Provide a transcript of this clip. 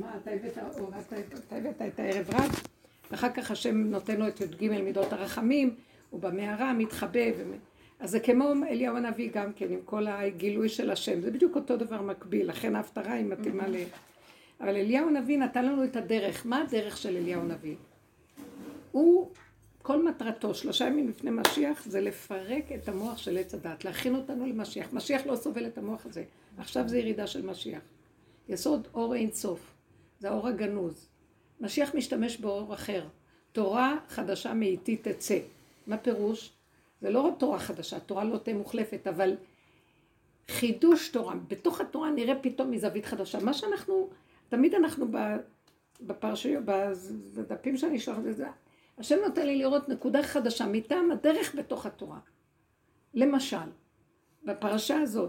מה, אתה הבאת, אתה הבאת את הערב רב, ואחר כך השם נותן לו את י"ג מידות הרחמים, הוא במערה, מתחבא, אז זה כמו אליהו הנביא גם כן, עם כל הגילוי של השם, זה בדיוק אותו דבר מקביל, לכן ההפטרה היא מתאימה ל... אבל אליהו הנביא נתן לנו את הדרך, מה הדרך של אליהו הנביא? הוא, כל מטרתו, שלושה ימים לפני משיח, זה לפרק את המוח של עץ הדת, להכין אותנו למשיח. משיח לא סובל את המוח הזה, עכשיו זה ירידה של משיח. יסוד אור אין סוף, זה האור הגנוז. משיח משתמש באור אחר. תורה חדשה מאיתי תצא. מה פירוש? זה לא רק תורה חדשה, תורה לא תהיה מוחלפת, אבל חידוש תורה. בתוך התורה נראה פתאום מזווית חדשה. מה שאנחנו, תמיד אנחנו בפרשיות, בדפים שאני שולחת את זה, השם נותן לי לראות נקודה חדשה מטעם הדרך בתוך התורה. למשל, בפרשה הזאת,